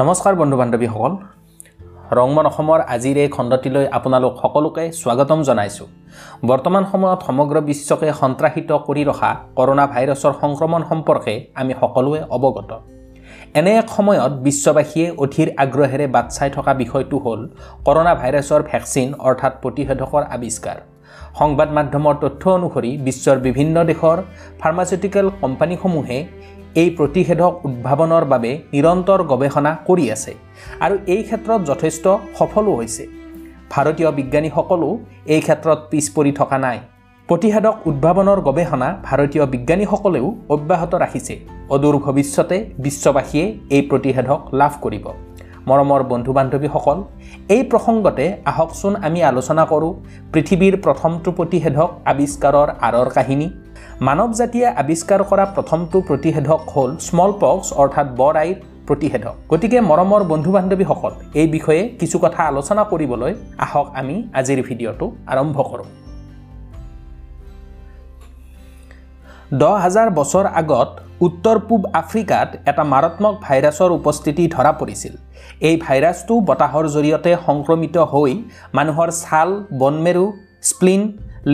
নমস্কাৰ বন্ধু বান্ধৱীসকল। ৰংমন অসমৰ আজিৰ এই খণ্ডটিলৈ আপোনালোক সকলোকে স্বাগতম জনাইছোঁ। বৰ্তমান সময়ত সমগ্ৰ বিশ্বকে সন্ত্ৰাসিত কৰি ৰখা কৰোণা ভাইৰাছৰ সংক্ৰমণ সম্পৰ্কে আমি সকলোৱে অৱগত। এনে এক সময়ত বিশ্ববাসীয়ে অধীৰ আগ্ৰহেৰে বাট চাই থকা বিষয়টো হ'ল কৰোণা ভাইৰাছৰ ভেকচিন অৰ্থাৎ প্ৰতিষেধকৰ আৱিষ্কাৰ। সংবাদ মাধ্যমৰ তথ্য অনুসৰি বিশ্বৰ বিভিন্ন দেশৰ ফাৰ্মাচিউটিকেল কোম্পানীসমূহে এই প্ৰতিষেধক উদ্ভাৱনৰ বাবে নিৰন্তৰ গৱেষণা কৰি আছে আৰু এই ক্ষেত্ৰত যথেষ্ট সফলো হৈছে। ভাৰতীয় বিজ্ঞানীসকলো এই ক্ষেত্ৰত পিছ পৰি থকা নাই। প্ৰতিষেধক উদ্ভাৱনৰ গৱেষণা ভাৰতীয় বিজ্ঞানীসকলেও অব্যাহত ৰাখিছে। অদূৰ ভৱিষ্যতে বিশ্ববাসীয়ে এই প্ৰতিষেধক লাভ কৰিব। মৰমৰ বন্ধু বান্ধৱীসকল এই প্ৰসংগতে আহকচোন আমি আলোচনা কৰোঁ পৃথিৱীৰ প্ৰথমটো প্ৰতিষেধক আৱিষ্কাৰৰ আঁৰৰ কাহিনী। মানৱ জাতিয়ে আৱিষ্কাৰ কৰা প্ৰথমটো প্ৰতিষেধক হ'ল স্মল পক্স অৰ্থাৎ বৰ আইৰ প্ৰতিষেধক। গতিকে মৰমৰ বন্ধু বান্ধৱীসকল এই বিষয়ে কিছু কথা আলোচনা কৰিবলৈ আহক আমি আজিৰ ভিডিঅ'টো আৰম্ভ কৰোঁ। দহ হাজাৰ বছৰ আগত উত্তৰ পূব আফ্ৰিকাত এটা মাৰাত্মক ভাইৰাছৰ উপস্থিতি ধৰা পৰিছিল। এই ভাইৰাছটো বতাহৰ জৰিয়তে সংক্ৰমিত হৈ মানুহৰ ছাল বনমেৰু স্প্লিন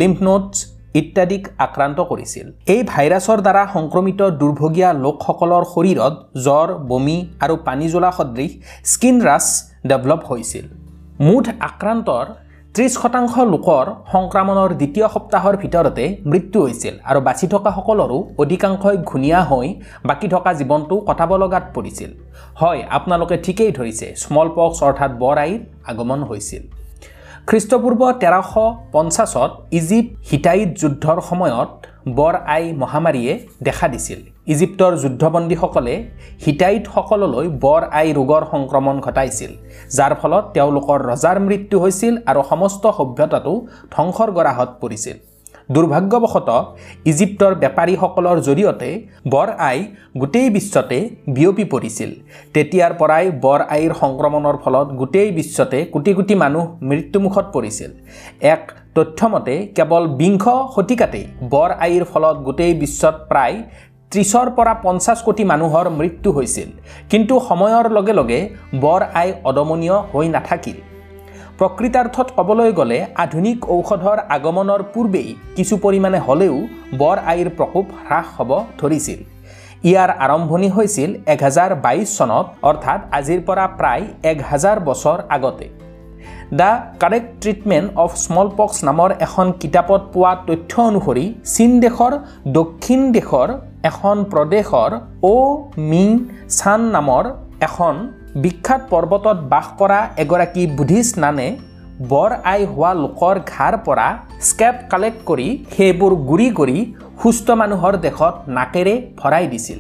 লিম্ফ নোটছ ইত্যাদিক আক্ৰান্ত কৰিছিল। এই ভাইৰাছৰ দ্বাৰা সংক্ৰমিত দুৰ্ভগীয়া লোকসকলৰ শৰীৰত জ্বৰ বমি আৰু জ্বলা সদৃশ স্কিন ৰাছ ডেভেলপ হৈছিল। মুঠ আক্ৰান্তৰ ত্ৰিছ শতাংশ লোকৰ সংক্ৰমণৰ দ্বিতীয় সপ্তাহৰ ভিতৰতে মৃত্যু হৈছিল আৰু বাচি থকাসকলৰো অধিকাংশই ঘূণীয়া হৈ বাকী থকা জীৱনটো কটাব লগাত পৰিছিল। হয় আপোনালোকে ঠিকেই ধৰিছে স্মল পক্স অৰ্থাৎ বৰ আইৰ আগমন হৈছিল। খ্ৰীষ্টপূৰ্ব তেৰশ পঞ্চাছত ইজিপ্ত হিটাইট যুদ্ধৰ সময়ত বৰ আই মহামাৰীয়ে দেখা দিছিল। ইজিপ্তৰ যুদ্ধবন্দীসকলে হিটাইটসকললৈ বৰ আই ৰোগৰ সংক্ৰমণ ঘটাইছিল যাৰ ফলত তেওঁলোকৰ ৰজাৰ মৃত্যু হৈছিল আৰু সমস্ত সভ্যতাটো ধ্বংসৰ গৰাহত পৰিছিল। দুৰ্ভাগ্যবশতঃ ইজিপ্তৰ বেপাৰীসকলৰ জৰিয়তে বৰ আই গোটেই বিশ্বতে বিয়পি পৰিছিল। তেতিয়াৰ পৰাই বৰ আইৰ সংক্ৰমণৰ ফলত গোটেই বিশ্বতে কোটি কোটি মানুহ মৃত্যুমুখত পৰিছিল। এক তথ্যমতে কেৱল বিংশ শতিকাতেই বৰ আইৰ ফলত গোটেই বিশ্বত প্ৰায় ত্ৰিছৰ পৰা পঞ্চাছ কোটি মানুহৰ মৃত্যু হৈছিল। কিন্তু সময়ৰ লগে লগে বৰ আই অদমনীয় হৈ নাথাকিল। প্ৰকৃতাৰ্থত ক'বলৈ গ'লে আধুনিক ঔষধৰ আগমনৰ পূৰ্বেই কিছু পৰিমাণে হ'লেও বৰ আইৰ প্ৰকোপ হ্ৰাস হ'ব ধৰিছিল। ইয়াৰ আৰম্ভণি হৈছিল এক হাজাৰ বাইছ চনত অৰ্থাৎ আজিৰ পৰা প্ৰায় এক হাজাৰ বছৰ আগতে। The correct treatment of smallpox নামৰ এখন কিতাপত পোৱা তথ্য অনুসৰি চীন দেশৰ দক্ষিণ দেশৰ এখন প্ৰদেশৰ অ' মিং চান নামৰ এখন বিখ্যাত পৰ্বতত বাস কৰা এগৰাকী বুদ্ধিষ্ট নানে বৰ আই হোৱা লোকৰ ঘাৰ পৰা স্কেপ কালেক্ট কৰি সেইবোৰ গুৰি কৰি সুস্থ মানুহৰ দেশত নাকেৰে ভৰাই দিছিল।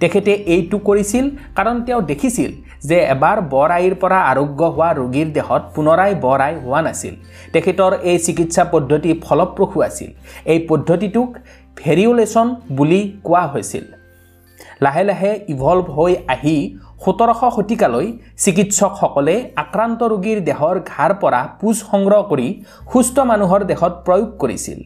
তেখেতে এইটো কৰিছিল কাৰণ তেওঁ দেখিছিল যে এবাৰ বৰ আইৰ পৰা আৰোগ্য হোৱা ৰোগীৰ দেহত পুনৰাই বৰ আই হোৱা নাছিল। তেখেতৰ এই চিকিৎসা পদ্ধতি ফলপ্ৰসূ আছিল। এই পদ্ধতিটোক ভেৰিঅলেশ্যন বুলি কোৱা হৈছিল। লাহে লাহে ইভলভ হৈ আহি সোতৰশ শতিকালৈ চিকিৎসকসকলে আক্ৰান্ত ৰোগীৰ দেহৰ ঘাৰ পৰা পুজ সংগ্ৰহ কৰি সুস্থ মানুহৰ দেহত প্ৰয়োগ কৰিছিল।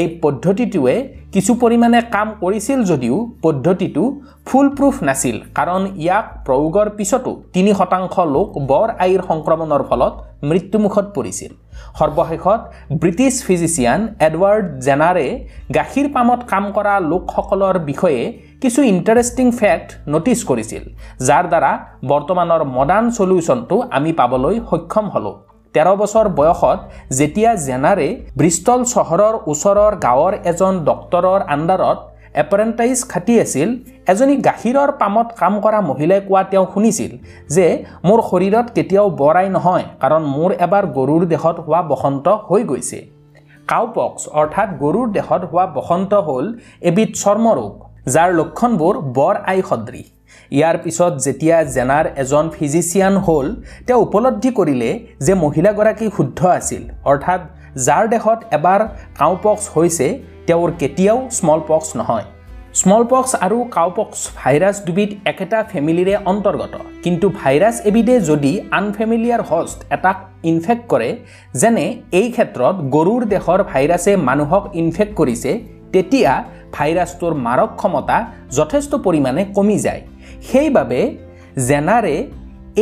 এই পদ্ধতিটোৱে কিছু পৰিমাণে কাম কৰিছিল যদিও পদ্ধতিটো ফুল প্ৰুফ নাছিল কাৰণ ইয়াক প্ৰয়োগৰ পিছতো তিনি শতাংশ লোক বৰ আইৰ সংক্ৰমণৰ ফলত মৃত্যুমুখত পৰিছিল। সৰ্বশেষত ব্ৰিটিছ ফিজিচিয়ান এডৱাৰ্ড জেনাৰে গাখীৰ পামত কাম কৰা লোকসকলৰ বিষয়ে কিছু ইণ্টাৰেষ্টিং ফেক্ট ন'টিছ কৰিছিল যাৰ দ্বাৰা বৰ্তমানৰ মডাৰ্ণ চলিউশ্যনটো আমি পাবলৈ সক্ষম হ'লোঁ। তেৰ বছৰ বয়সত যেতিয়া জেনাৰে ব্ৰিষ্টল চহৰৰ ওচৰৰ গাঁৱৰ এজন ডক্তৰৰ আণ্ডাৰত এপ্ৰেণ্টাইজ খাটি আছিল এজনী গাখীৰৰ পামত কাম কৰা মহিলাই কোৱা তেওঁ শুনিছিল যে মোৰ শৰীৰত কেতিয়াও বৰাই নহয় কাৰণ মোৰ এবাৰ গৰুৰ দেহত হোৱা বসন্ত হৈ গৈছে। কাউপক্স অৰ্থাৎ গৰুৰ দেহত হোৱা বসন্ত হ'ল এবিধ চৰ্মৰোগ। যাৰ লক্ষণবোৰ বৰ আই সদৃশ ইয়াৰ পিছত যেতিয়া জেনাৰ এজন ফিজিচিয়ান হ'ল তেওঁ উপলব্ধি কৰিলে যে মহিলাগৰাকী শুদ্ধ আছিল অৰ্থাৎ যাৰ দেহত এবাৰ কাউপক্স হৈছে তেওঁৰ কেতিয়াও স্মল পক্স নহয়। স্মল পক্স আৰু কাউপক্স ভাইৰাছ দুবিধ একেটা ফেমিলিৰে অন্তৰ্গত। কিন্তু ভাইৰাছ এবিধে যদি আনফেমিলিয়াৰ হষ্ট এটাক ইনফেক্ট কৰে যেনে এই ক্ষেত্ৰত গৰুৰ দেহৰ ভাইৰাছে মানুহক ইনফেক্ট কৰিছে তেতিয়া ভাইৰাছটোৰ মাৰক ক্ষমতা যথেষ্ট পৰিমাণে কমি যায়। সেইবাবে জেনাৰে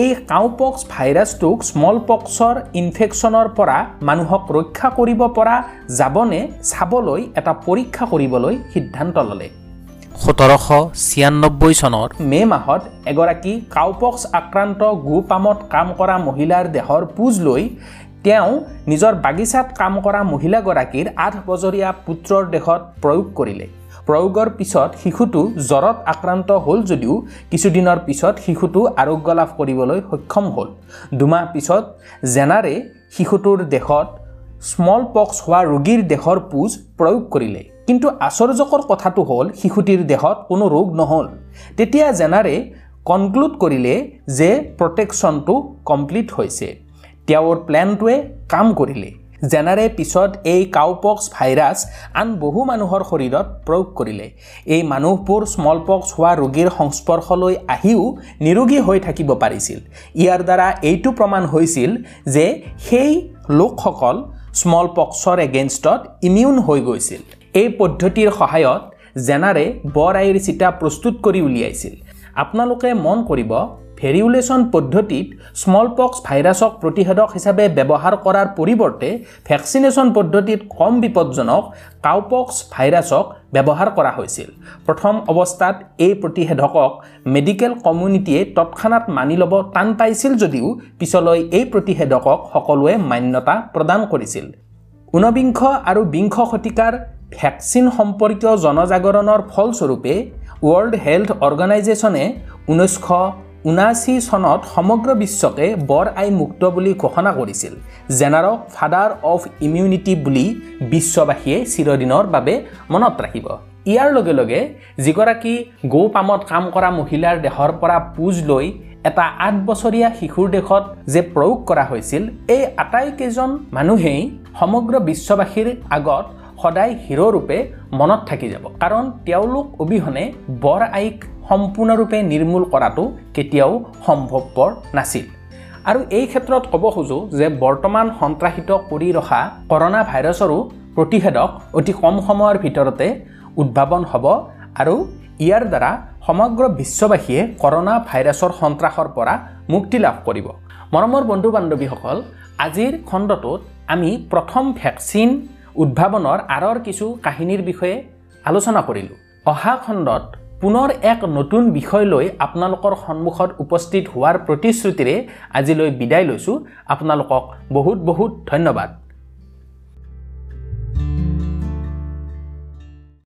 এই কাউপক্স ভাইৰাছটোক স্মল পক্সৰ ইনফেকশ্যনৰ পৰা মানুহক ৰক্ষা কৰিব পৰা যাবনে চাবলৈ এটা পৰীক্ষা কৰিবলৈ সিদ্ধান্ত ল'লে। সোতৰশ ছিয়ান্নব্বৈ চনৰ মে' মাহত এগৰাকী কাউপক্স আক্ৰান্ত গোপামত কাম কৰা মহিলাৰ দেহৰ পুজ লৈ তেওঁ নিজৰ বাগিচাত কাম কৰা মহিলাগৰাকীৰ আঠ বছৰীয়া পুত্ৰৰ দেহত প্ৰয়োগ কৰিলে। প্ৰয়োগৰ পিছত শিশুটো জ্বৰত আক্ৰান্ত হ'ল যদিও কিছুদিনৰ পিছত শিশুটো আৰোগ্য লাভ কৰিবলৈ সক্ষম হ'ল। দুমাহ পিছত জেনাৰে শিশুটোৰ দেহত স্মল পক্স হোৱা ৰোগীৰ দেহৰ পুজ প্ৰয়োগ কৰিলে। কিন্তু আশ্চৰ্যকৰ কথাটো হ'ল শিশুটিৰ দেহত কোনো ৰোগ নহ'ল। তেতিয়া জেনাৰে কনক্লুড কৰিলে যে প্ৰটেকশ্যনটো কমপ্লিট হৈছে। তেওঁৰ প্লেনটোৱে কাম কৰিলে। জেনাৰে পিছত এই কাউপক্স ভাইৰাছ আন বহু মানুহৰ শৰীৰত প্ৰয়োগ কৰিলে। এই মানুহবোৰ স্মল পক্স হোৱা ৰোগীৰ সংস্পৰ্শলৈ আহিও নিৰোগী হৈ থাকিব পাৰিছিল। ইয়াৰ দ্বাৰা এইটো প্ৰমাণ হৈছিল যে সেই লোকসকল স্মল পক্সৰ এগেইনষ্টত ইমিউন হৈ গৈছিল। এই পদ্ধতিৰ সহায়ত জেনাৰে বৰ আইৰ চিটা প্ৰস্তুত কৰি উলিয়াইছিল। আপোনালোকে মন কৰিব ভেৰিউলেশ্যন পদ্ধতিত স্মল পক্স ভাইৰাছক প্ৰতিষেধক হিচাপে ব্যৱহাৰ কৰাৰ পৰিৱৰ্তে ভেকচিনেশ্যন পদ্ধতিত কম বিপদজনক কাউপক্স ভাইৰাছক ব্যৱহাৰ কৰা হৈছিল। প্ৰথম অৱস্থাত এই প্ৰতিষেধকক মেডিকেল কমিউনিটিয়ে তৎক্ষণাত মানি ল'ব টান পাইছিল যদিও পিছলৈ এই প্ৰতিষেধকক সকলোৱে মান্যতা প্ৰদান কৰিছিল। ঊনবিংশ আৰু বিংশ শতিকাৰ ভেকচিন সম্পৰ্কীয় জনজাগৰণৰ ফলস্বৰূপে ৱৰ্ল্ড হেল্থ অৰ্গেনাইজেশ্যনে ঊনৈছশ ঊনাশী চনত সমগ্ৰ বিশ্বকে বৰ আই মুক্ত বুলি ঘোষণা কৰিছিল জেনাৰক ফাদাৰ অফ ইমিউনিটি বুলি বিশ্ববাসীয়ে চিৰদিনৰ বাবে মনত ৰাখিব। ইয়াৰ লগে লগে যিগৰাকী গৌ পামত কাম কৰা মহিলাৰ দেহৰ পৰা পুজ লৈ এটা আঠ বছৰীয়া শিশুৰ দেশত যে প্ৰয়োগ কৰা হৈছিল এই আটাইকেইজন মানুহেই সমগ্ৰ বিশ্ববাসীৰ আগত সদায় হিৰ'ৰূপে মনত থাকি যাব। কাৰণ তেওঁলোক অবিহনে বৰ আইক সম্পূৰ্ণৰূপে নিৰ্মূল কৰাটো কেতিয়াও সম্ভৱপৰ নাছিল। আৰু এই ক্ষেত্ৰত ক'ব খোজোঁ যে বৰ্তমান সন্ত্ৰাসিত কৰি ৰখা কৰোণা ভাইৰাছৰো প্ৰতিষেধক অতি কম সময়ৰ ভিতৰতে উদ্ভাৱন হ'ব আৰু ইয়াৰ দ্বাৰা সমগ্ৰ বিশ্ববাসীয়ে কৰোণা ভাইৰাছৰ সন্ত্ৰাসৰ পৰা মুক্তি লাভ কৰিব। মৰমৰ বন্ধু বান্ধৱীসকল আজিৰ খণ্ডটোত আমি প্ৰথম ভেকচিন উদ্ভাৱনৰ আঁৰৰ কিছু কাহিনীৰ বিষয়ে আলোচনা কৰিলোঁ। অহা খণ্ডত পুনৰ এক নতুন বিষয় লৈ আপোনালোকৰ সন্মুখত উপস্থিত হোৱাৰ প্ৰতিশ্ৰুতিৰে আজিলৈ বিদায় লৈছোঁ। আপোনালোকক বহুত বহুত ধন্যবাদ।